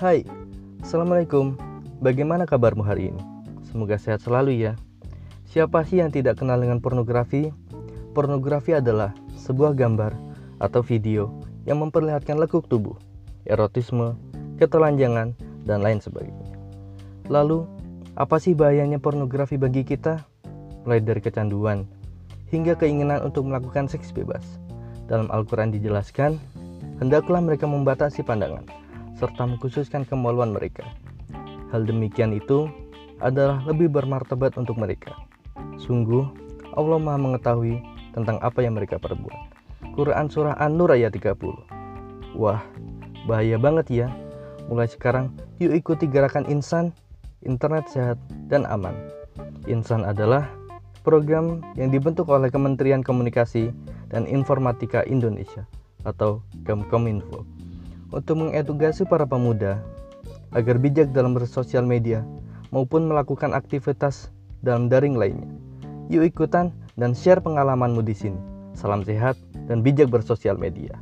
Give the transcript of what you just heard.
Hai, Assalamualaikum. Bagaimana kabarmu hari ini? Semoga sehat selalu ya. Siapa sih yang tidak kenal dengan pornografi? Pornografi adalah sebuah gambar atau video yang memperlihatkan lekuk tubuh, erotisme, ketelanjangan, dan lain sebagainya. Lalu, apa sih bahayanya pornografi bagi kita? Mulai dari kecanduan hingga keinginan untuk melakukan seks bebas. Dalam Al-Quran dijelaskan, hendaklah mereka membatasi pandangan serta mengkhususkan kemaluan mereka. Hal demikian itu adalah lebih bermartabat untuk mereka. Sungguh, Allah Maha mengetahui tentang apa yang mereka perbuat. Quran Surah An-Nur ayat 30 Wah, bahaya banget ya. Mulai sekarang, yuk ikuti gerakan insan, internet sehat, dan aman. Insan adalah program yang dibentuk oleh Kementerian Komunikasi dan Informatika Indonesia atau Kemkominfo untuk mengedukasi para pemuda agar bijak dalam bersosial media maupun melakukan aktivitas dalam daring lainnya. Yuk ikutan dan share pengalamanmu di sini. Salam sehat dan bijak bersosial media.